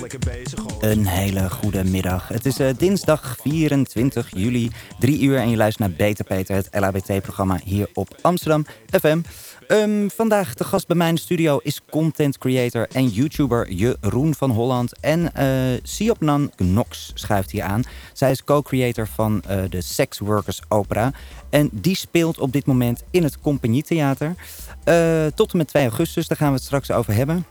Lekker bezig, hoor. Een hele goede middag. Het is eh, dinsdag 24 juli, 3 uur en je luistert naar Beter Peter, het LHBT-programma hier op Amsterdam FM. Ehm, vandaag de gast bij mij in de studio is content creator en YouTuber Jeroen van Holland. En eh Siopnan Knox schuift hier aan. Zij is co-creator van eh, de Sex Workers Opera. En die speelt op dit moment in het Compagnietheater. Eh tot en met 2 augustus, daar gaan we het straks over hebben.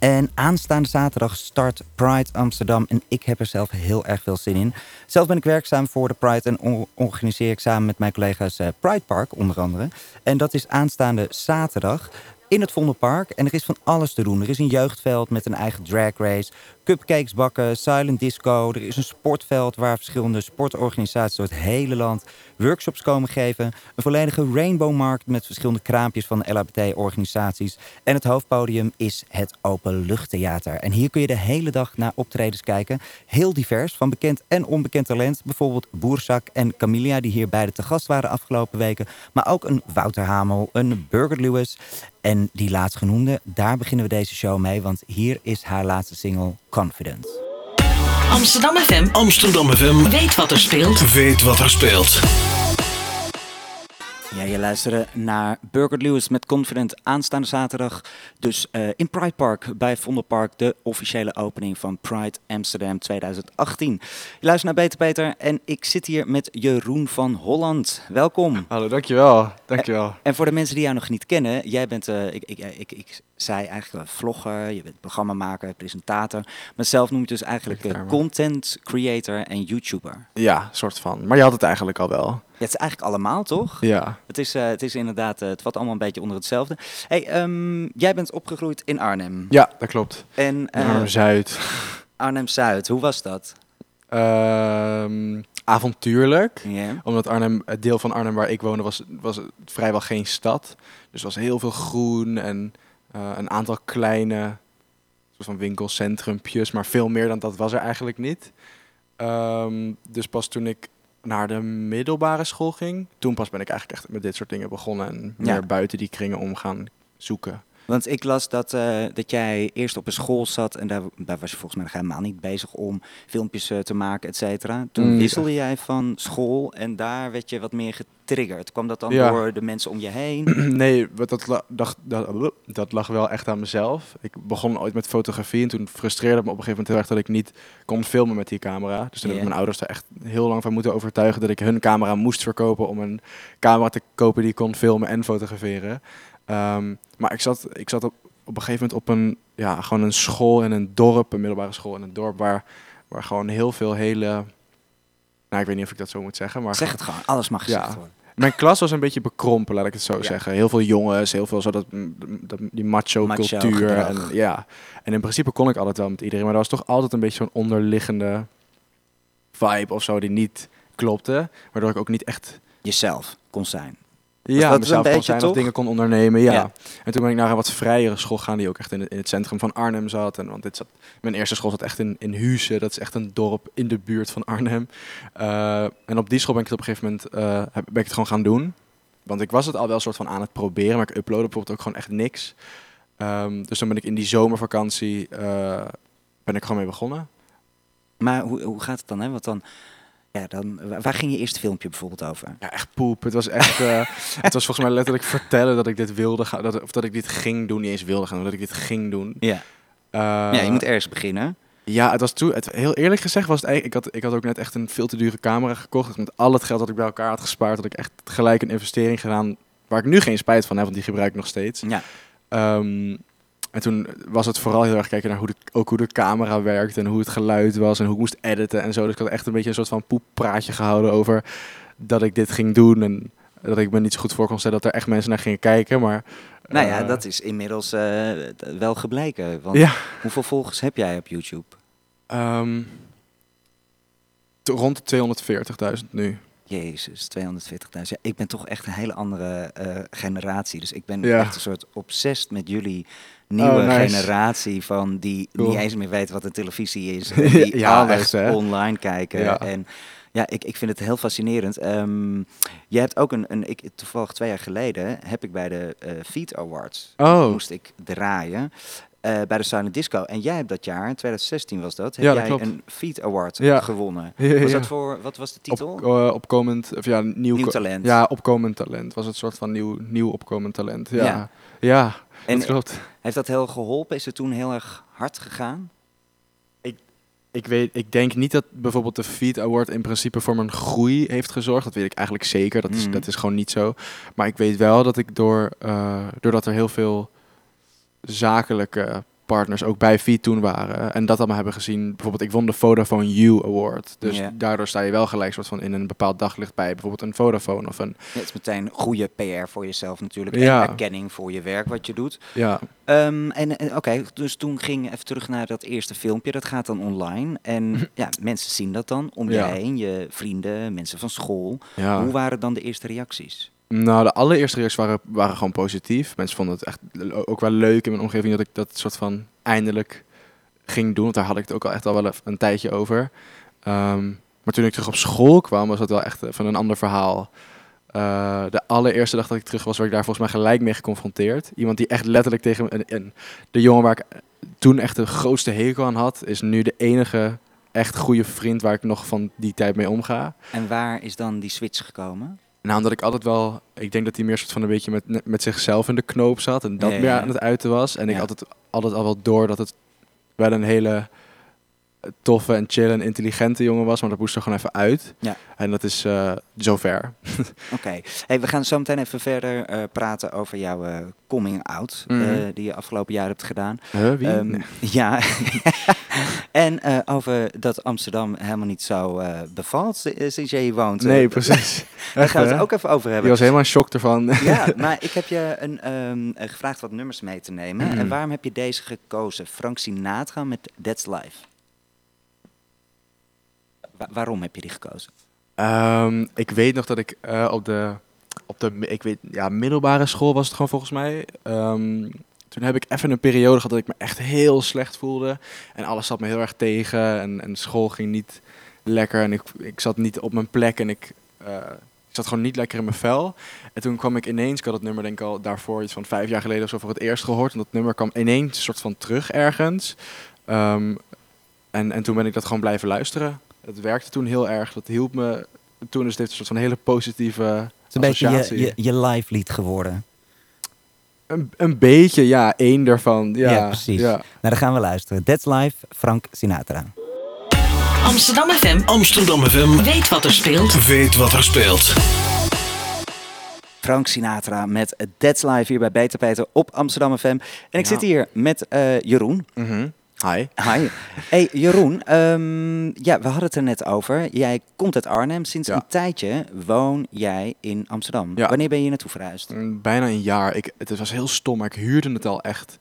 En aanstaande zaterdag start Pride Amsterdam en ik heb er zelf heel erg veel zin in. Zelf ben ik werkzaam voor de Pride en organiseer ik samen met mijn collega's eh, Pride Park onder andere. En dat is aanstaande zaterdag in het Vondelpark. En er is van alles te doen. Er is een jeugdveld met een eigen drag race, cupcakes bakken, silent disco. Er is een sportveld waar verschillende sportorganisaties door het hele land workshops komen geven. Een volledige rainbowmarkt met verschillende kraampjes van LHBT-organisaties. En het hoofdpodium is het Openluchttheater. En hier kun je de hele dag naar optredens kijken. Heel divers, van bekend en onbekend talent. Bijvoorbeeld Boerzak en Camilia, die hier beide te gast waren afgelopen weken. Maar ook een Wouter Hamel, een Burger Lewis. En die laatstgenoemde, daar beginnen we deze show mee. Want hier is haar laatste single, Confident. Amsterdam FM Amsterdam FM weet wat er speelt. weet wat er speelt. Ja, je luisterde naar Burger Lewis met Confident aanstaande zaterdag. Dus eh, in Pride Park bij Vondelpark, de officiële opening van Pride Amsterdam 2018. Je luistert naar Beter Peter en ik zit hier met Jeroen van Holland. Welkom. Hallo, dankjewel. Dankjewel. En voor de mensen die jou nog niet kennen, jij bent, eh, ik, ik, ik, ik zei eigenlijk vlogger, je bent programmamaker, presentator. Maar zelf noem je dus eigenlijk eh, content creator en YouTuber. Ja, soort van. Maar je had het eigenlijk al wel. Ja, het is eigenlijk allemaal, toch? Ja. Het is, eh, het is inderdaad, eh, het valt allemaal een beetje onder hetzelfde. Hey, ehm, jij bent opgegroeid in Arnhem. Ja, dat klopt. En eh, Arnhem Zuid. Arnhem-Zuid, hoe was dat? Ehm, avontuurlijk. Omdat Arnhem, het deel van Arnhem waar ik woonde, was, was vrijwel geen stad. Dus was heel veel groen en een aantal kleine soort van winkelcentrumpjes. Maar veel meer dan dat was er eigenlijk niet. Ehm, dus pas toen ik naar de middelbare school ging, toen pas ben ik eigenlijk echt met dit soort dingen begonnen. En Ja. meer buiten die kringen om gaan zoeken. Want ik las dat, eh, dat jij eerst op een school zat en daar, daar was je volgens mij helemaal niet bezig om filmpjes eh, te maken, et cetera. Toen Mm, ja. wisselde jij van school en daar werd je wat meer getriggerd. Kwam dat dan Ja. door de mensen om je heen? Nee, dat, la- dacht, dat, dat lag wel echt aan mezelf. Ik begon ooit met fotografie en toen frustreerde het me op een gegeven moment heel erg dat ik niet kon filmen met die camera. Dus toen heb ik mijn ouders er echt heel lang van moeten overtuigen dat ik hun camera moest verkopen om een camera te kopen die kon filmen en fotograferen. Ehm, maar ik zat, ik zat op, op een gegeven moment op een, ja, gewoon een school in een dorp, een middelbare school in een dorp waar, waar gewoon heel veel hele... Nou, ik weet niet of ik dat zo moet zeggen, maar zeg het gewoon, alles mag gezegd Ja. worden. mijn klas was een beetje bekrompen, laat ik het zo Ja. zeggen. Heel veel jongens, heel veel zo dat, dat die macho, Macho cultuur. gedrag. En, ja. en in principe kon ik altijd wel met iedereen, maar er was toch altijd een beetje zo'n onderliggende vibe of zo die niet klopte. Waardoor ik ook niet echt Jezelf kon zijn. Ja, dat mezelf kon zijn toch? of dingen kon ondernemen. Ja. Ja. En toen ben ik naar een wat vrijere school gegaan die ook echt in het, in het centrum van Arnhem zat. En, want dit zat, mijn eerste school zat echt in, in Huizen. Dat is echt een dorp in de buurt van Arnhem. Eh, en op die school ben ik het op een gegeven moment eh, ben ik het gewoon gaan doen. Want ik was het al wel een soort van aan het proberen, maar ik uploadde bijvoorbeeld ook gewoon echt niks. Ehm, dus dan ben ik in die zomervakantie eh, ben ik gewoon mee begonnen. Maar hoe, hoe gaat het dan? Hè? Want dan, ja, dan, wa- waar ging je eerste filmpje bijvoorbeeld over? Ja, echt poep. Het was echt. eh, het was volgens mij letterlijk vertellen dat ik dit wilde gaan. Dat, of dat ik dit ging doen. Niet eens wilde gaan, maar dat ik dit ging doen. Ja. Eh, ja, je moet ergens beginnen. Ja, het was toen. Het, heel eerlijk gezegd was het eigenlijk. Ik had, ik had ook net echt een veel te dure camera gekocht. Dus met al het geld dat ik bij elkaar had gespaard, had ik echt gelijk een investering gedaan. Waar ik nu geen spijt van heb, want die gebruik ik nog steeds. Ja. Ehm, en toen was het vooral heel erg kijken naar hoe de, ook hoe de camera werkt en hoe het geluid was en hoe ik moest editen en zo. Dus ik had echt een beetje een soort van poeppraatje gehouden over dat ik dit ging doen en dat ik me niet zo goed voor kon stellen dat er echt mensen naar gingen kijken. Maar Nou ja, eh, dat is inmiddels eh, wel gebleken. Want Ja. hoeveel volgers heb jij op YouTube? ehm, rond de 240.000 nu. Jezus, 240.000. Ja, ik ben toch echt een hele andere eh, generatie. Dus ik ben Ja. echt een soort obsessed met jullie nieuwe Oh, nice. generatie van die Cool. niet eens meer weet wat een televisie is. En die Ja, alles echt, hè? online kijken. Ja. En ja, ik, ik vind het heel fascinerend. Ehm je hebt ook een, een ik, toevallig twee jaar geleden heb ik bij de Feed Awards Oh. moest ik draaien. Eh, bij de Silent Disco. En jij hebt dat jaar, in 2016 was dat, heb Ja, dat jij klopt. een Feed Award Ja. gewonnen. Ja, Was dat voor, wat was de titel? Op, eh, opkomend, of ja, nieuw, talent. Ja, opkomend talent. Was het soort van nieuw, nieuw opkomend talent. Ja, Ja. en dat klopt. heeft dat heel geholpen? Is het toen heel erg hard gegaan? Ik, weet, ik denk niet dat bijvoorbeeld de Feed Award in principe voor mijn groei heeft gezorgd. Dat weet ik eigenlijk zeker. Dat is, Mhm. dat is gewoon niet zo. Maar ik weet wel dat ik door, eh, doordat er heel veel zakelijke partners ook bij Feed toen waren. En dat allemaal hebben gezien. Bijvoorbeeld, ik won de Vodafone U Award. Dus daardoor sta je wel gelijk soort van in een bepaald daglicht bij bijvoorbeeld een Vodafone of een. Het is meteen goede PR voor jezelf natuurlijk. Ja. En erkenning voor je werk wat je doet. Ja, Ehm, en en oké, dus toen ging even terug naar dat eerste filmpje. Dat gaat dan online. En ja, mensen zien dat dan om je Ja. heen. Je vrienden, mensen van school. ja. Hoe waren dan de eerste reacties? Nou, de allereerste reacties waren, waren gewoon positief. Mensen vonden het echt ook wel leuk in mijn omgeving dat ik dat soort van eindelijk ging doen. Want daar had ik het ook al echt al wel een tijdje over. Ehm, maar toen ik terug op school kwam, was dat wel echt van een ander verhaal. Eh, de allereerste dag dat ik terug was, werd ik daar volgens mij gelijk mee geconfronteerd. Iemand die echt letterlijk tegen me... En de jongen waar ik toen echt de grootste hekel aan had, is nu de enige echt goede vriend waar ik nog van die tijd mee omga. En waar is dan die switch gekomen? Nou, omdat ik altijd wel... Ik denk dat hij meer soort van een beetje met, met zichzelf in de knoop zat. En dat Ja, ja, meer aan het uiten was. En ik Ja. altijd, altijd al wel door dat het wel een hele toffe en chill en intelligente jongen was. Maar dat moest er gewoon even uit. Ja. En dat is eh zover. Oké, hey, we gaan zo meteen even verder eh, praten over jouw eh, coming out. Mhm. die je afgelopen jaar hebt gedaan. Huh, wie? Ehm, Nee. Ja, en over dat Amsterdam helemaal niet zo bevalt si- sinds jij hier woont. Nee, precies. Daar gaan we het hè? ook even over hebben. was helemaal in shock ervan. Ja, maar ik heb je een, ehm, eh, gevraagd wat nummers mee te nemen. Mhm. En waarom heb je deze gekozen? Frank Sinatra met That's Life. Wa- waarom heb je die gekozen? Ehm, ik weet nog dat ik eh, op de, op de ik weet, ja, middelbare school was het gewoon volgens mij. Ehm, toen heb ik even een periode gehad dat ik me echt heel slecht voelde. En alles zat me heel erg tegen. En, en school ging niet lekker. En ik, ik zat niet op mijn plek. En ik, eh, ik zat gewoon niet lekker in mijn vel. En toen kwam ik ineens, ik had het nummer denk ik al daarvoor iets van vijf jaar geleden of zo voor het eerst gehoord. En dat nummer kwam ineens een soort van terug ergens. Ehm, en, en toen ben ik dat gewoon blijven luisteren. Het werkte toen heel erg. Dat hielp me toen. Dus het heeft een soort van hele positieve Het is een beetje je, je, je live lied geworden. Een, een beetje, ja. één daarvan. Ja, Ja, precies. Ja. Nou, dan gaan we luisteren. That's Life, Frank Sinatra. Amsterdam FM Amsterdam FM. weet wat er speelt. Weet wat er speelt. Frank Sinatra met That's Life hier bij Beter Peter op Amsterdam FM. En ik Ja. zit hier met eh, Jeroen. Mhm. Hi. Hi. Hey Jeroen, ehm, ja, we hadden het er net over. Jij komt uit Arnhem. Sinds Ja. een tijdje woon jij in Amsterdam. Ja. Wanneer ben je hier naartoe verhuisd? Mm, Bijna een jaar. Ik, het was heel stom, maar ik huurde het al echt.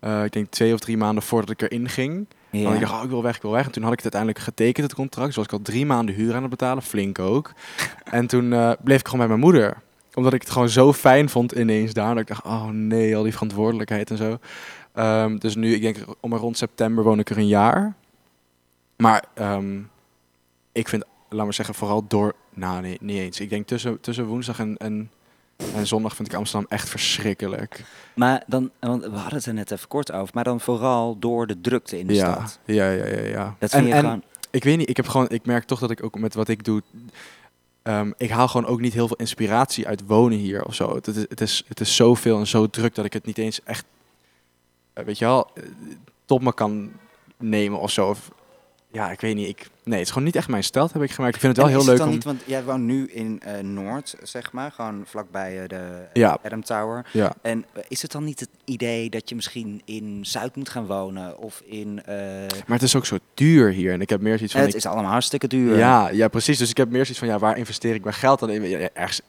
eh, ik denk twee of drie maanden voordat ik erin ging. Want ik dacht, oh, ik wil weg, ik wil weg. En toen had ik het uiteindelijk getekend, het contract. Dus was ik al drie maanden huur aan het betalen, flink ook. en toen eh, bleef ik gewoon bij mijn moeder. Omdat ik het gewoon zo fijn vond ineens daar. Dat ik dacht, oh nee, al die verantwoordelijkheid en zo. Ehm, dus nu, ik denk om en rond september woon ik er een jaar. Maar ehm, ik vind, laat maar zeggen, vooral door... Nou, nee, niet eens. Ik denk tussen, tussen woensdag en, en, en zondag vind ik Amsterdam echt verschrikkelijk. Maar dan, want we hadden het er net even kort over, maar dan vooral door de drukte in de ja, stad. ja, ja, ja, ja. Dat En- vind je gewoon... ik weet niet, ik heb gewoon, ik merk toch dat ik ook met wat ik doe, ehm, ik haal gewoon ook niet heel veel inspiratie uit wonen hier of zo. Het, is, het, is, het is zoveel en zo druk dat ik het niet eens echt, weet je wel, eh, tot me kan nemen of zo. Of, ja, ik weet niet. Ik, nee, het is gewoon niet echt mijn stijl, heb ik gemerkt. Ik vind het wel heel is leuk dan om... niet, want jij woont nu in eh, Noord, zeg maar, gewoon vlakbij eh, de Ja. Adam Tower. Ja. En eh, is het dan niet het idee dat je misschien in Zuid moet gaan wonen of in... eh, Maar het is ook zo duur hier en ik heb meer zoiets van... het ik- is allemaal hartstikke duur. Ja, ja, precies. Dus ik heb meer zoiets van, ja, waar investeer ik mijn geld dan in? Ja, ergens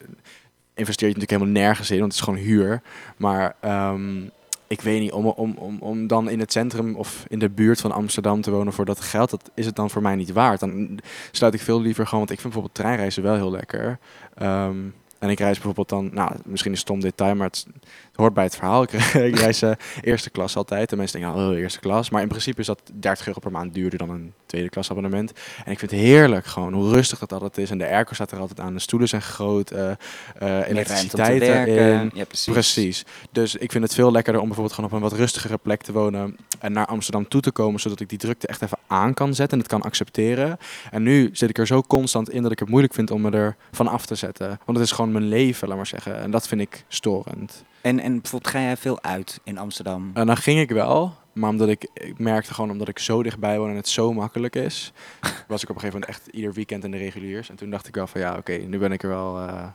investeer je natuurlijk helemaal nergens in, want het is gewoon huur. Maar ehm, ik weet niet, om, om, om, om dan in het centrum of in de buurt van Amsterdam te wonen voor dat geld, dat is het dan voor mij niet waard. Dan sluit ik veel liever gewoon, want ik vind bijvoorbeeld treinreizen wel heel lekker. Ehm, en ik reis bijvoorbeeld dan, nou, misschien een stom detail, maar het, hoort bij het verhaal. Ik, ik reis eh, eerste klas altijd. En mensen denken, oh, eerste klas. Maar in principe is dat 30 euro per maand duurder dan een tweede klas abonnement. En ik vind het heerlijk gewoon hoe rustig dat altijd is. En de airco staat er altijd aan. De stoelen zijn groot. om te elektriciteit erin. Ja, precies. Precies. Dus ik vind het veel lekkerder om bijvoorbeeld gewoon op een wat rustigere plek te wonen en naar Amsterdam toe te komen, zodat ik die drukte echt even aan kan zetten en het kan accepteren. En nu zit ik er zo constant in dat ik het moeilijk vind om me er van af te zetten. Want het is gewoon mijn leven, laat maar zeggen. En dat vind ik storend. En, en bijvoorbeeld ga jij veel uit in Amsterdam? En dan ging ik wel, maar omdat ik, ik merkte gewoon omdat ik zo dichtbij woon en het zo makkelijk is, was ik op een gegeven moment echt ieder weekend in de reguliers. En toen dacht ik wel van ja, oké, nu ben ik er wel. eh,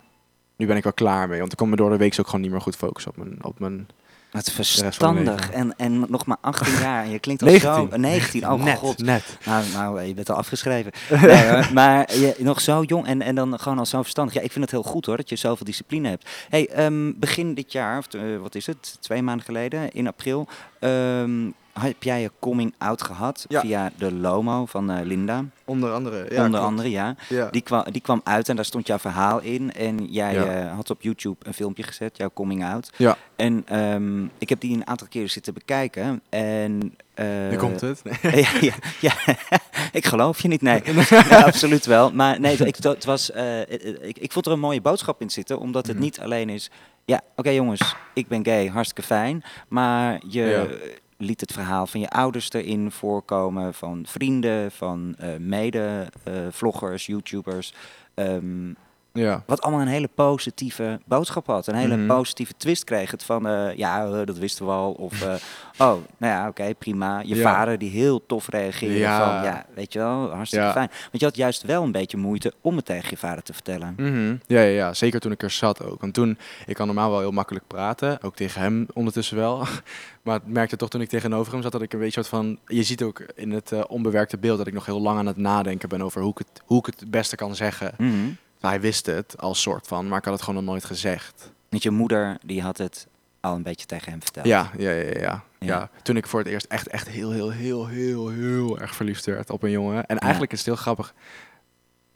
nu ben ik wel klaar mee. Want ik kon me door de week ook gewoon niet meer goed focussen op mijn, op mijn Wat verstandig. En, en nog maar 18 jaar. En je klinkt al 19. zo... 19, oh net, god. net. Nou, nou, je bent al afgeschreven. Nee, hoor, maar je, nog zo jong en, en dan gewoon al zo verstandig. Ja, ik vind het heel goed hoor, dat je zoveel discipline hebt. Hey, ehm, begin dit jaar, of eh, wat is het, twee maanden geleden, in april, ehm, heb jij je coming out gehad Ja. via de Lomo van eh, Linda. Onder andere. onder andere, ja. Ja. Die kwam, die kwam uit en daar stond jouw verhaal in. En jij Ja. eh, had op YouTube een filmpje gezet, jouw coming out. Ja. En ehm, ik heb die een aantal keren zitten bekijken. En, eh, Nu komt het. Nee. ja, ja, ja. ik geloof je niet, nee. Ja, absoluut wel. Maar nee, het, het was, ik, ik vond er een mooie boodschap in zitten, omdat het Mhm. niet alleen is... Ja, oké jongens, ik ben gay, hartstikke fijn. Maar je Ja. Liet het verhaal van je ouders erin voorkomen, van vrienden, van eh mede-vloggers, YouTubers. Ehm, Ja. wat allemaal een hele positieve boodschap had. Een hele Mhm. positieve twist kreeg. Het van, eh, ja, eh, dat wisten we al. Of, eh, oh, nou ja, oké, prima. Je Ja. vader die heel tof reageerde Ja. van, ja, weet je wel, hartstikke fijn. Want je had juist wel een beetje moeite om het tegen je vader te vertellen. Mhm. ja, ja, ja, zeker toen ik er zat ook. Want toen, ik kan normaal wel heel makkelijk praten, ook tegen hem ondertussen wel. Maar ik merkte toch toen ik tegenover hem zat dat ik een beetje soort van... Je ziet ook in het onbewerkte beeld dat ik nog heel lang aan het nadenken ben over hoe ik het, hoe ik het het beste kan zeggen. Mhm. Hij wist het als soort van, maar ik had het gewoon nog nooit gezegd. Want je moeder, die had het al een beetje tegen hem verteld. Ja, ja, ja, ja, ja. Toen ik voor het eerst echt, echt heel, heel, heel, heel, heel erg verliefd werd op een jongen. En eigenlijk is het heel grappig.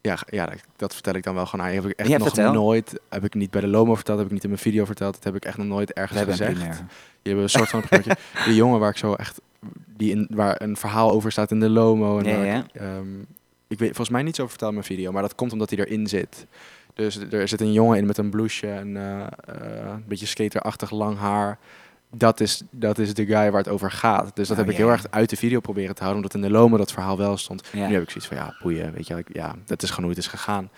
Ja, ja, dat- vertel ik dan wel gewoon aan. Heb ik echt nog nooit, heb ik niet bij de Lomo verteld, heb ik niet in mijn video verteld. Dat heb ik echt nog nooit ergens gezegd. Je hebt een soort van. Die jongen waar ik zo echt, die in, waar een verhaal over staat in de Lomo. En ja. Ik, weet volgens mij niet zo verteld in mijn video, maar dat komt omdat hij erin zit. Dus er zit een jongen in met een blouseje en eh, eh, een beetje skaterachtig lang haar. Dat is, dat is de guy waar het over gaat. Dus dat Oh, heb ik heel erg uit de video proberen te houden, omdat in de Lomo dat verhaal wel stond. Nu heb ik zoiets van, ja, boeien, weet je Ja, dat is gewoon hoe het is gegaan.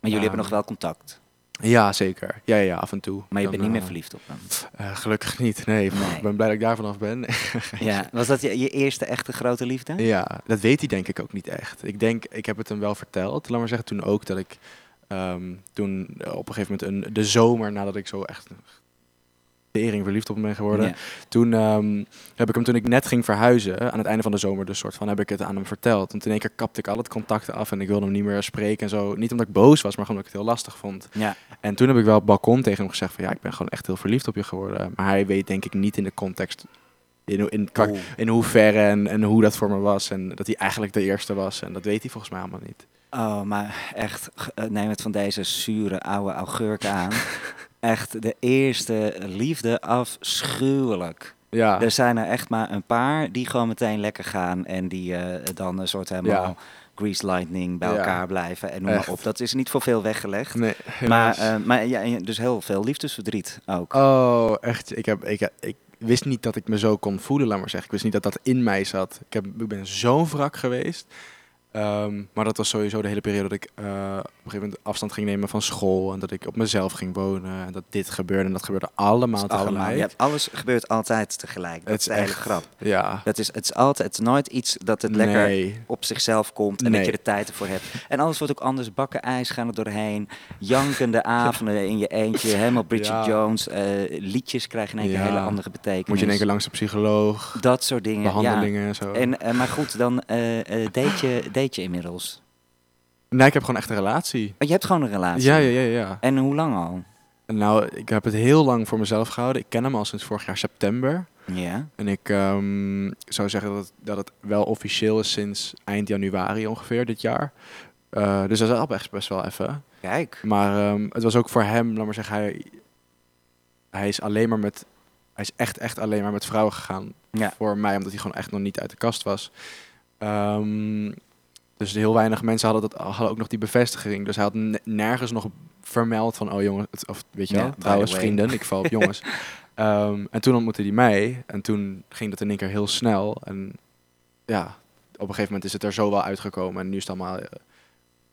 Maar jullie hebben nog wel contact. Ja, zeker. Ja, ja, ja af en toe. Maar je Dan, bent niet meer eh, verliefd op hem. eh, gelukkig niet, nee. Nee. Ik ben blij dat ik daar vanaf ben. Ja, was dat je, je eerste echte grote liefde? Ja, dat weet hij denk ik ook niet echt. Ik denk, ik heb het hem wel verteld. Laat maar zeggen, toen ook dat ik ehm, toen op een gegeven moment een, de zomer nadat ik zo echt tering verliefd op hem ben geworden. Toen ehm, heb ik hem toen ik net ging verhuizen, aan het einde van de zomer dus soort van, heb ik het aan hem verteld. Want in één keer kapte ik al het contact af en ik wilde hem niet meer spreken en zo. Niet omdat ik boos was, maar gewoon omdat ik het heel lastig vond. Ja. En toen heb ik wel op het balkon tegen hem gezegd van ja, ik ben gewoon echt heel verliefd op je geworden. Maar hij weet denk ik niet in de context, in, in, Oeh. in hoeverre en, en hoe dat voor me was. En dat hij eigenlijk de eerste was. En dat weet hij volgens mij allemaal niet. Oh, maar echt, eh, neem het van deze zure oude augurk aan. echt de eerste liefde afschuwelijk. Ja, Er zijn er echt maar een paar die gewoon meteen lekker gaan en die eh, dan een soort helemaal Ja. grease lightning bij Ja. elkaar blijven en noem maar op. Dat is niet voor veel weggelegd. nee, maar eh, maar ja, dus heel veel liefdesverdriet ook. Oh, echt. Ik, heb, ik, ik wist niet dat ik me zo kon voelen, laat maar zeggen. Ik wist niet dat dat in mij zat. Ik, heb, ik ben zo'n wrak geweest. Ehm, maar dat was sowieso de hele periode dat ik eh, op een gegeven moment afstand ging nemen van school. En dat ik op mezelf ging wonen. En dat dit gebeurde. En dat gebeurde allemaal tegelijk. allemaal, je hebt, alles gebeurt altijd tegelijk. Dat Het is de hele echt- grap. Ja. Dat is, het is altijd, nooit iets dat het lekker op zichzelf komt en Nee. dat je er tijd ervoor hebt. En alles wordt ook anders. Bakken ijs gaan er doorheen. Jankende avonden in je eentje. Helemaal Bridget Ja. Jones. eh, liedjes krijgen in één keer Ja. een hele andere betekenis. Moet je in één keer langs de psycholoog. Dat soort dingen. Behandelingen en zo. Ja. En, eh, maar goed, dan eh, date, je, inmiddels. Nee, ik heb gewoon echt een relatie. Oh, je hebt gewoon een relatie. Ja, ja, ja, ja. En hoe lang al? Nou, ik heb het heel lang voor mezelf gehouden. Ik ken hem al sinds vorig jaar september. Ja. En ik ehm, zou zeggen dat het, dat het wel officieel is sinds eind januari ongeveer dit jaar. Eh, dus dat is al best, best wel even. Kijk. Maar ehm, het was ook voor hem, laat maar zeggen, hij, hij is alleen maar met, hij is echt, echt alleen maar met vrouwen gegaan Ja. voor mij, omdat hij gewoon echt nog niet uit de kast was. Ehm, dus heel weinig mensen hadden, dat, hadden ook nog die bevestiging. Dus hij had ne- nergens nog vermeld van, oh jongen, het, of weet je wel, trouwens vrienden, ik val op jongens. Ehm, en toen ontmoette hij mij en toen ging dat in één keer heel snel. En ja, op een gegeven moment is het er zo wel uitgekomen en nu is het allemaal uh,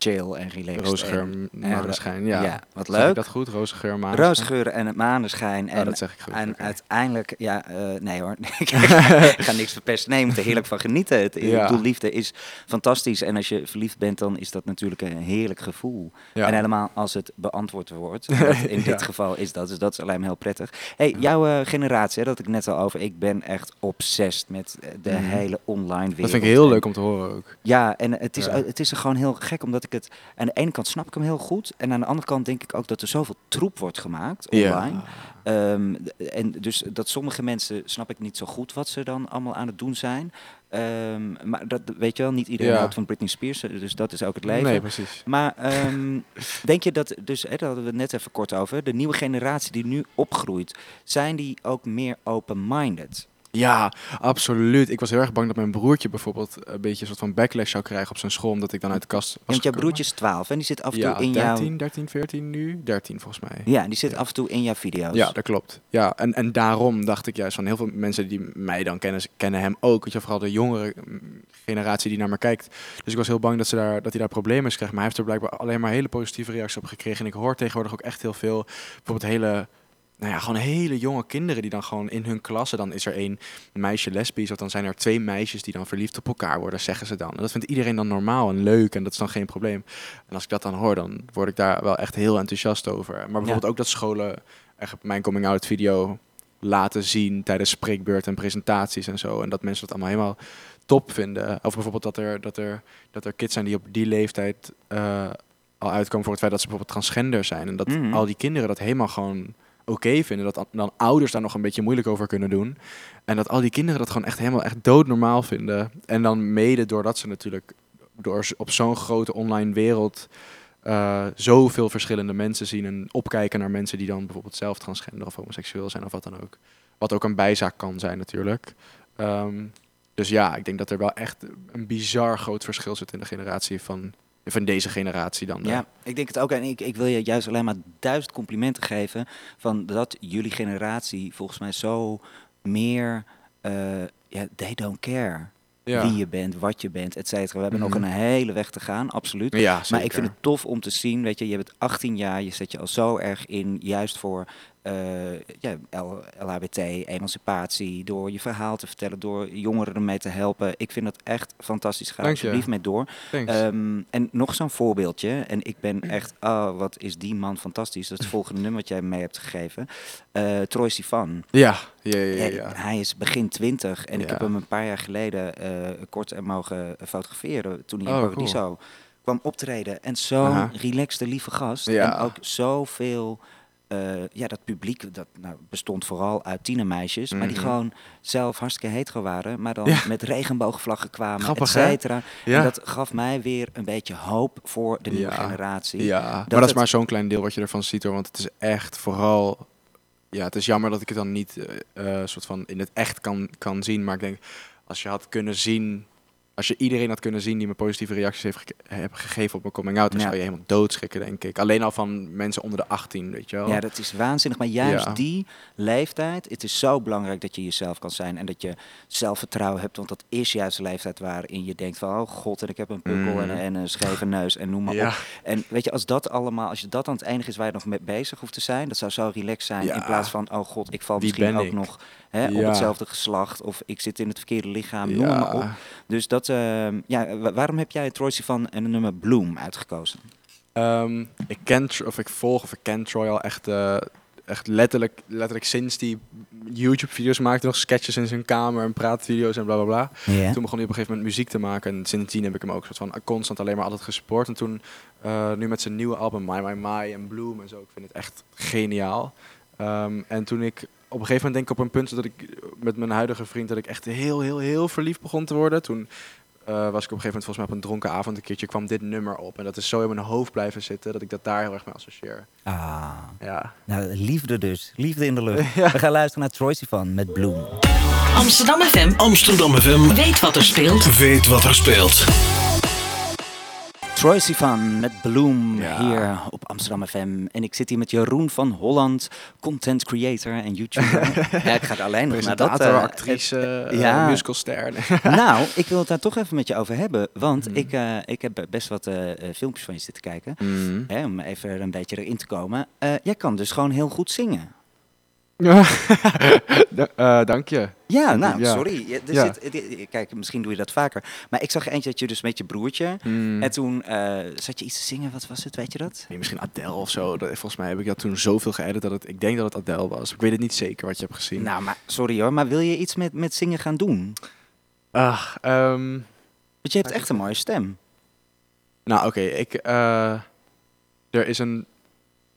Chill en relaxed. roze geur, en- maneschijn. Ja, ja, wat Zeg ik leuk. dat goed? Roze geur, maneschijn? Roze geur en het maneschijn. Oh, En, dat zeg ik goed. en uiteindelijk, ja, eh, nee hoor, ik ga niks verpesten. Nee, moet er heerlijk van genieten. Het, Ja. liefde is fantastisch. En als je verliefd bent, dan is dat natuurlijk een heerlijk gevoel. Ja. En helemaal als het beantwoord wordt. in dit geval is dat. Dus dat is alleen maar heel prettig. hey, jouw eh, generatie, hè, dat ik net al over. Ik ben echt obsessed met eh, de Mhm. hele online wereld. Dat vind ik heel leuk om te horen ook. Ja, en het is, het is er gewoon heel gek, omdat ik het... Aan de ene kant snap ik hem heel goed. En aan de andere kant denk ik ook dat er zoveel troep wordt gemaakt online. Ehm, en dus dat sommige mensen snap ik niet zo goed wat ze dan allemaal aan het doen zijn. Ehm, maar dat weet je wel, niet iedereen Ja. houdt van Britney Spears, dus dat is ook het leven. Nee, precies. Maar ehm, denk je dat, dus hè, daar hadden we het net even kort over, de nieuwe generatie die nu opgroeit, zijn die ook meer open-minded? Ja, absoluut. Ik was heel erg bang dat mijn broertje bijvoorbeeld een beetje een soort van backlash zou krijgen op zijn school, omdat ik dan uit de kast was Want jouw broertje is 12 en die zit af en toe ja, in 13, jouw... 13, 14 nu? 13 volgens mij. Ja, die zit Ja. af en toe in jouw video's. Ja, dat klopt. Ja, en, en daarom dacht ik juist van heel veel mensen die mij dan kennen, kennen hem ook. Weet je, vooral de jongere mm, generatie die naar me kijkt. Dus ik was heel bang dat, ze daar, dat hij daar problemen mee kreeg. Maar hij heeft er blijkbaar alleen maar hele positieve reacties op gekregen. En ik hoor tegenwoordig ook echt heel veel, bijvoorbeeld hele... Nou ja, gewoon hele jonge kinderen die dan gewoon in hun klasse... dan is er één meisje lesbisch... of dan zijn er twee meisjes die dan verliefd op elkaar worden, zeggen ze dan. En dat vindt iedereen dan normaal en leuk en dat is dan geen probleem. En als ik dat dan hoor, dan word ik daar wel echt heel enthousiast over. Maar bijvoorbeeld ook dat scholen echt mijn coming-out video laten zien tijdens spreekbeurt en presentaties en zo. En dat mensen dat allemaal helemaal top vinden. Of bijvoorbeeld dat er, dat er, dat er kids zijn die op die leeftijd eh, al uitkomen voor het feit dat ze bijvoorbeeld transgender zijn. En dat Mhm. al die kinderen dat helemaal gewoon oké vinden. Dat dan- ouders daar nog een beetje moeilijk over kunnen doen. En dat al die kinderen dat gewoon echt helemaal echt doodnormaal vinden. En dan mede doordat ze natuurlijk door op zo'n grote online wereld eh, zoveel verschillende mensen zien en opkijken naar mensen die dan bijvoorbeeld zelf transgender of homoseksueel zijn of wat dan ook. Wat ook een bijzaak kan zijn natuurlijk. Ehm, dus ja, ik denk dat er wel echt een bizar groot verschil zit in de generatie van, van deze generatie dan. Ja, ik denk het ook. En ik, ik wil je juist alleen maar duizend complimenten geven van dat jullie generatie volgens mij zo meer, eh ja, they don't care Ja. wie je bent, wat je bent, et cetera. We hebben nog Mhm. een hele weg te gaan, absoluut. Ja, Maar ik vind het tof om te zien, weet je, je bent 18 jaar, je zet je al zo erg in, juist voor eh, ja, L- LHBT, emancipatie, door je verhaal te vertellen, door jongeren ermee te helpen. Ik vind dat echt fantastisch. Ga alsjeblieft mee door. Ehm, en nog zo'n voorbeeldje. En ik ben echt, oh, wat is die man fantastisch. Dat is het volgende nummer wat jij mee hebt gegeven. Eh Troy Sivan. ja, ja, ja, ja. Ja. Hij is begin twintig en ik heb hem een paar jaar geleden eh, kort en mogen fotograferen toen hij Oh, in cool. Paradiso kwam optreden. En zo'n relaxte, lieve gast. Ja. En ook zoveel... eh, ja, dat publiek dat nou, bestond vooral uit tienermeisjes, maar die Mhm. gewoon zelf hartstikke hetero waren, maar dan Ja. met regenboogvlaggen kwamen, et Grappig, hè? cetera. Ja. En dat gaf mij weer een beetje hoop voor de nieuwe Ja. generatie. Ja, maar dat is maar zo'n klein deel wat je ervan ziet hoor. Want het is echt vooral. Ja, het is jammer dat ik het dan niet eh, eh, soort van in het echt kan, kan zien. Maar ik denk, als je had kunnen zien. Als je iedereen had kunnen zien die me positieve reacties heeft gegeven op mijn coming out, dan Ja. zou je helemaal doodschrikken, denk ik. Alleen al van mensen onder de 18, weet je wel. Ja, dat is waanzinnig. Maar juist Ja. die leeftijd, het is zo belangrijk dat je jezelf kan zijn en dat je zelfvertrouwen hebt. Want dat is juist de leeftijd waarin je denkt van, oh god, en ik heb een pukkel en, Mhm. en een scheve neus en noem maar Ja. op. En weet je, als dat allemaal, als je dat aan het enige is waar je nog mee bezig hoeft te zijn, dat zou zo relaxed zijn. In plaats van, oh god, ik val Wie misschien ben ook ik? nog hè, op hetzelfde geslacht of ik zit in het verkeerde lichaam, noem Ja. maar op. Dus dat, ehm, ja, wa- waarom heb jij Troy van en het nummer Bloom uitgekozen? Ehm, ik ken, of ik volg of ik ken Troy al echt, eh, echt letterlijk, letterlijk sinds die YouTube-video's maakte, nog sketches in zijn kamer en praatvideo's en bla bla bla. Toen begon hij op een gegeven moment muziek te maken. En sindsdien heb ik hem ook soort van constant alleen maar altijd gesupport. En toen, eh, nu met zijn nieuwe album My My My en Bloom en zo, ik vind het echt geniaal. Ehm, en toen ik op een gegeven moment denk ik op een punt dat ik met mijn huidige vriend dat ik echt heel, heel, heel verliefd begon te worden. Toen eh, was ik op een gegeven moment volgens mij op een dronken avond een keertje kwam dit nummer op. En dat is zo in mijn hoofd blijven zitten dat ik dat daar heel erg mee associeer. Ah. Ja. Nou, liefde dus. Liefde in de lucht. We gaan luisteren naar Troy van met Bloem. Amsterdam FM Amsterdam FM weet wat er speelt. weet wat er speelt. Troy Sivan met Bloom Ja. hier op Amsterdam FM. En ik zit hier met Jeroen van Holland, content creator en YouTuber. ja, ik ga er alleen nog naar dat. Eh, actrice, eh, ja. musicalster. nou, ik wil het daar toch even met je over hebben. Want Mhm. ik, ik heb best wat filmpjes van je zitten kijken. Mm. Hè, om even een beetje erin te komen. Jij kan dus gewoon heel goed zingen. Eh, dank je. Ja, nou, Ja. sorry. Je- Er Ja. zit, kijk, misschien doe je dat vaker. Maar ik zag eentje dat je dus met je broertje... Mm. En toen eh, zat je iets te zingen. Wat was het, weet je dat? Nee, misschien Adele of zo. Dat, volgens mij heb ik dat toen zoveel geëdit dat het, ik denk dat het Adele was. Ik weet het niet zeker wat je hebt gezien. Nou, maar sorry hoor. Maar wil je iets met, met zingen gaan doen? Ah, ehm, Want je hebt echt een mooie stem. nou oké, ik, eh, er is een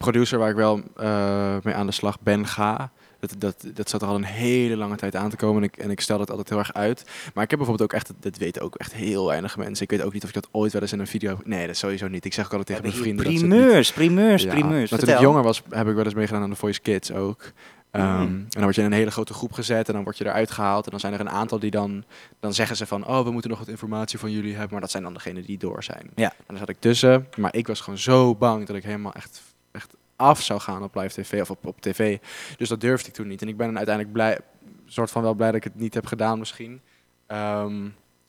producer waar ik wel eh, mee aan de slag ben ga. Dat, dat, dat zat er al een hele lange tijd aan te komen en ik, en ik stel dat altijd heel erg uit. Maar ik heb bijvoorbeeld ook echt, dat weten ook echt heel weinig mensen. Ik weet ook niet of ik dat ooit wel eens in een video... Nee, dat sowieso niet. Ik zeg ook altijd tegen mijn vrienden... dat primeurs, primeurs, Ja, primeurs. maar toen ik jonger was, heb ik wel eens meegedaan aan de Voice Kids ook. Ehm, Mm. En dan word je in een hele grote groep gezet en dan word je eruit gehaald. En dan zijn er een aantal die dan, dan zeggen ze van, oh, we moeten nog wat informatie van jullie hebben. Maar dat zijn dan degenen die door zijn. Ja. En dan zat ik tussen. Maar ik was gewoon zo bang dat ik helemaal echt af zou gaan op live tv of op, op tv. Dus dat durfde ik toen niet. En ik ben uiteindelijk blij, soort van wel blij dat ik het niet heb gedaan misschien. Ehm,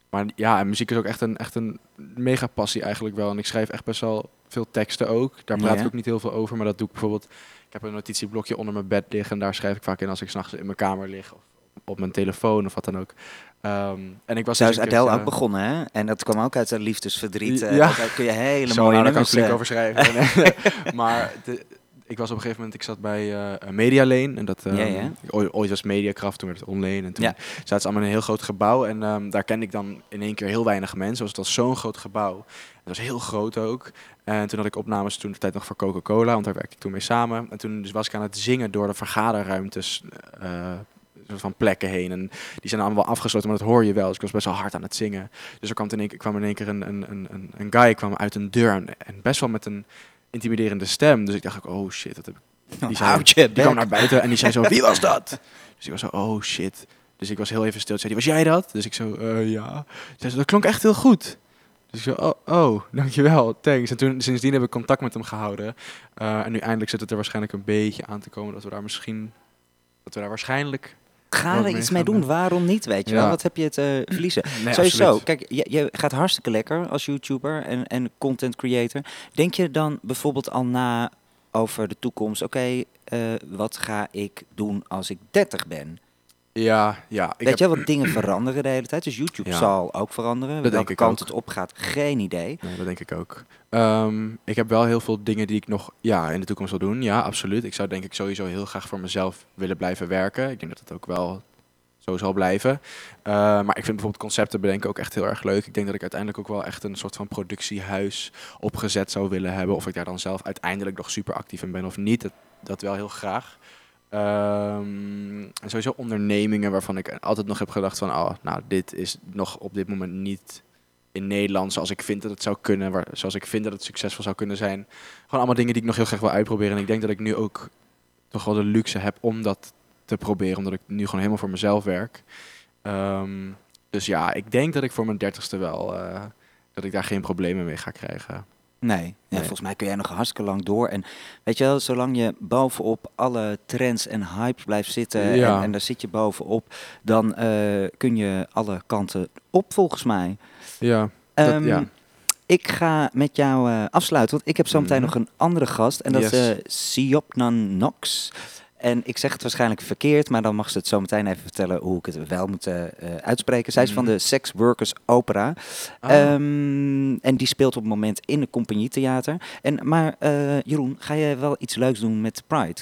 maar ja, muziek is ook echt een, echt een mega passie eigenlijk wel. En ik schrijf echt best wel veel teksten ook. Daar praat Ja. ik ook niet heel veel over, maar dat doe ik bijvoorbeeld... Ik heb een notitieblokje onder mijn bed liggen en daar schrijf ik vaak in als ik s'nachts in mijn kamer lig. Of op mijn telefoon of wat dan ook. Ehm, en ik was Zo dus is Adele ook begonnen, hè? En dat kwam ook uit zijn liefdesverdriet. eh, Ja. Daar kun je hele Zo, mooie nou, daar kan ik nummers... eh, over schrijven. maar de- ik was op een gegeven moment, ik zat bij eh Media Lane. En dat, ehm, Ja, ja. Ooit, ooit was Mediakraft, toen werd het Online. En toen Ja. zaten ze allemaal in een heel groot gebouw. En ehm, daar kende ik dan in één keer heel weinig mensen. Want het was zo'n groot gebouw. Het was heel groot ook. En toen had ik opnames toen de tijd nog voor Coca-Cola. Want daar werkte ik toen mee samen. En toen dus was ik aan het zingen door de vergaderruimtes. eh, soort van plekken heen. En die zijn allemaal afgesloten, maar dat hoor je wel. Dus ik was best wel hard aan het zingen. Dus er kwam in één keer, kwam in één keer een, een, een, een, guy kwam uit een deur. En, en best wel met een intimiderende stem. Dus ik dacht ook, oh shit, dat heb ik die zei- die kwam naar buiten en die zei zo, wie was dat? Dus ik was zo, oh shit. Dus ik was heel even stil. Zei die, was jij dat? Dus ik zo, eh, ja. Zei ze, dat klonk echt heel goed. Dus ik zo, oh, oh, dankjewel, thanks. En toen, sindsdien heb ik contact met hem gehouden. Eh, en nu eindelijk zit het er waarschijnlijk een beetje aan te komen dat we daar misschien, dat we daar waarschijnlijk... Ga er iets mee doen. doen. Waarom niet, weet je Ja. wel? Wat heb je het eh, verliezen? Nee, Sowieso, absoluut. kijk, je, je gaat hartstikke lekker als YouTuber en, en content creator. Denk je dan bijvoorbeeld al na over de toekomst? Oké, eh, wat ga ik doen als ik 30 ben? Ja, ja. Ik Weet heb, je wel, wat dingen veranderen de hele tijd. Dus YouTube Ja. zal ook veranderen. denk Welke kant ook. het op gaat, geen idee. Nee, dat denk ik ook. Ehm, ik heb wel heel veel dingen die ik nog ja, in de toekomst wil doen. Ja, absoluut. Ik zou denk ik sowieso heel graag voor mezelf willen blijven werken. Ik denk dat het ook wel zo zal blijven. Eh, maar ik vind bijvoorbeeld concepten bedenken ook echt heel erg leuk. Ik denk dat ik uiteindelijk ook wel echt een soort van productiehuis opgezet zou willen hebben. Of ik daar dan zelf uiteindelijk nog super actief in ben of niet. Dat, dat wel heel graag. En sowieso ondernemingen waarvan ik altijd nog heb gedacht van... Oh, nou, dit is nog op dit moment niet in Nederland zoals ik vind dat het zou kunnen. Waar, zoals ik vind dat het succesvol zou kunnen zijn. Gewoon allemaal dingen die ik nog heel graag wil uitproberen. En ik denk dat ik nu ook toch wel de luxe heb om dat te proberen. Omdat ik nu gewoon helemaal voor mezelf werk. Ehm, dus ja, ik denk dat ik voor mijn dertigste wel... eh, dat ik daar geen problemen mee ga krijgen. Nee. Ja, volgens mij kun jij nog hartstikke lang door. En weet je wel, zolang je bovenop alle trends en hypes blijft zitten Ja. en, en daar zit je bovenop, dan eh, kun je alle kanten op volgens mij. Ja, Dat- Ehm, ja. Ik ga met jou eh, afsluiten, want ik heb zo meteen Mhm. nog een andere gast. En dat is eh Siopnan Nox. En ik zeg het waarschijnlijk verkeerd, maar dan mag ze het zo meteen even vertellen hoe ik het wel moet eh, eh, uitspreken. Zij is van Mhm. de Sex Workers Opera. Ah. Ehm, en die speelt op het moment in een compagnietheater. En, maar eh, Jeroen, ga je wel iets leuks doen met Pride?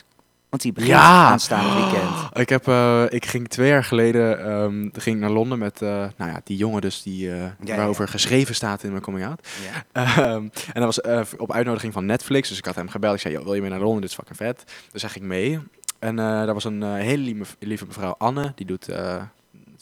Want die begint Ja! aanstaande weekend. Ik, heb, ik ging twee jaar geleden ehm, ging ik naar Londen met nou ja, die jongen dus die, ja. waarover geschreven staat in mijn coming out. Ehm, en dat was op uitnodiging van Netflix. Dus ik had hem gebeld. Ik zei, "Yo, wil je mee naar Londen? Dit is fucking vet. Dus hij ging mee. En eh daar was een eh, hele lieve, lieve mevrouw Anne. Die doet eh,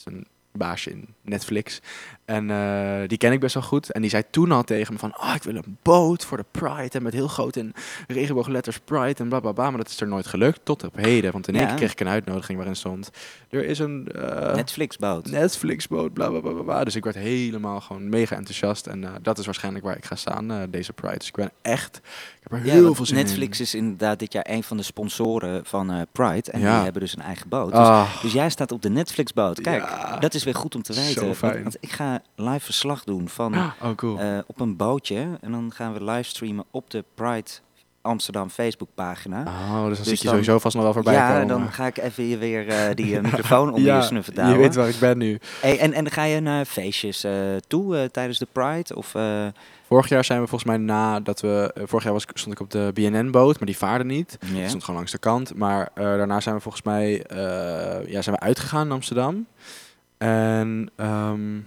een baasje in Netflix. En eh, die ken ik best wel goed. En die zei toen al tegen me van, oh, ik wil een boot voor de Pride. En met heel groot in regenboogletters Pride en bla bla bla. Maar dat is er nooit gelukt, tot op heden. Want in één Ja. keer kreeg ik een uitnodiging waarin stond, er is een... eh, Netflix-boot. Netflix-boot, bla bla bla bla, bla. Dus ik werd helemaal gewoon mega enthousiast. En eh, dat is waarschijnlijk waar ik ga staan, deze Pride. Dus ik ben echt, ik heb er Ja, heel veel zin Netflix in. is inderdaad dit jaar een van de sponsoren van Pride. En Ja. die hebben dus een eigen boot. Dus, Ah, dus jij staat op de Netflix-boot. Kijk, dat is weer goed om te weten. Want, fijn. want ik ga live verslag doen van oh, cool. eh, op een bootje. En dan gaan we livestreamen op de Pride Amsterdam Facebookpagina. oh, dus dan dus zie je dan- sowieso vast nog wel voorbij ja, komen. dan ga ik even je weer eh, die eh, microfoon onder ja, je snuffen je weet waar ik ben nu. Hey, en, en ga je naar feestjes eh, toe tijdens de Pride? Of, eh, Vorig jaar zijn we volgens mij nadat we... eh, vorig jaar was, stond ik op de BNN-boot, maar die vaarde niet. Die stond gewoon langs de kant. Maar eh, daarna zijn we volgens mij eh, ja, zijn we uitgegaan in Amsterdam. En ehm,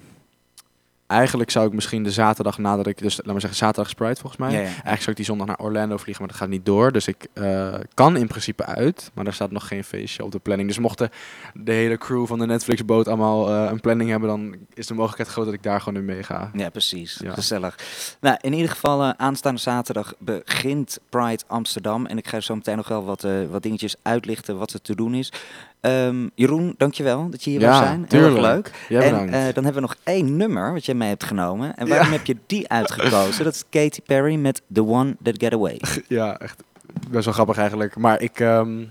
eigenlijk zou ik misschien de zaterdag nadat ik... Dus laat maar zeggen, zaterdag Pride volgens mij. Ja, ja. Eigenlijk zou ik die zondag naar Orlando vliegen, maar dat gaat niet door. Dus ik eh, kan in principe uit, maar er staat nog geen feestje op de planning. Dus mochten de hele crew van de Netflix-boot allemaal eh, een planning hebben, dan is de mogelijkheid groot dat ik daar gewoon in meega. Ja, precies. Ja. Gezellig. Nou, in ieder geval, eh, aanstaande zaterdag begint Pride Amsterdam. En ik ga zo meteen nog wel wat, wat dingetjes uitlichten wat er te doen is. Ehm, Jeroen, dankjewel dat je hier Ja, wil zijn. Heel tuurlijk. erg leuk. Jij en eh, dan hebben we nog één nummer wat je mee hebt genomen. En waarom Ja. heb je die uitgekozen? Dat is Katy Perry met The One That Get Away. Ja, echt best wel grappig eigenlijk. Maar ik, ehm,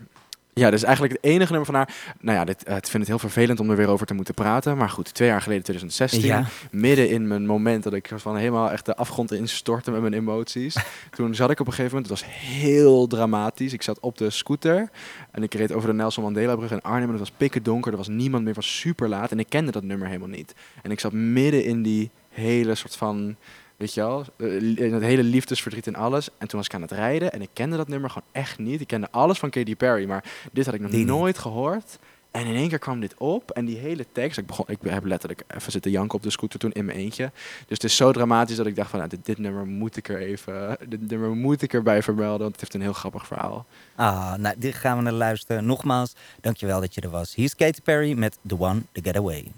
ja, dit is eigenlijk het enige nummer van haar. Nou ja, dit, eh, ik vind het heel vervelend om er weer over te moeten praten. Maar goed, twee jaar geleden, 2016, Ja. midden in mijn moment dat ik van helemaal echt de afgrond instortte met mijn emoties. Toen zat ik op een gegeven moment, het was heel dramatisch. Ik zat op de scooter en ik reed over de Nelson Mandela brug in Arnhem. En het was pikken donker, er was niemand meer, het was super laat. En ik kende dat nummer helemaal niet. En ik zat midden in die hele soort van, weet je wel, eh, in het hele liefdesverdriet en alles. En toen was ik aan het rijden en ik kende dat nummer gewoon echt niet. Ik kende alles van Katy Perry, maar dit had ik nog nooit gehoord. En in één keer kwam dit op en die hele tekst. Ik, begon, ik heb letterlijk even zitten janken op de scooter toen in mijn eentje. Dus het is zo dramatisch dat ik dacht van nou, dit, dit nummer moet ik er even, dit nummer moet ik erbij vermelden, want het heeft een heel grappig verhaal. Ah, nou, dit gaan we naar luisteren. Nogmaals, dankjewel dat je er was. Hier is Katy Perry met The One That Get Away.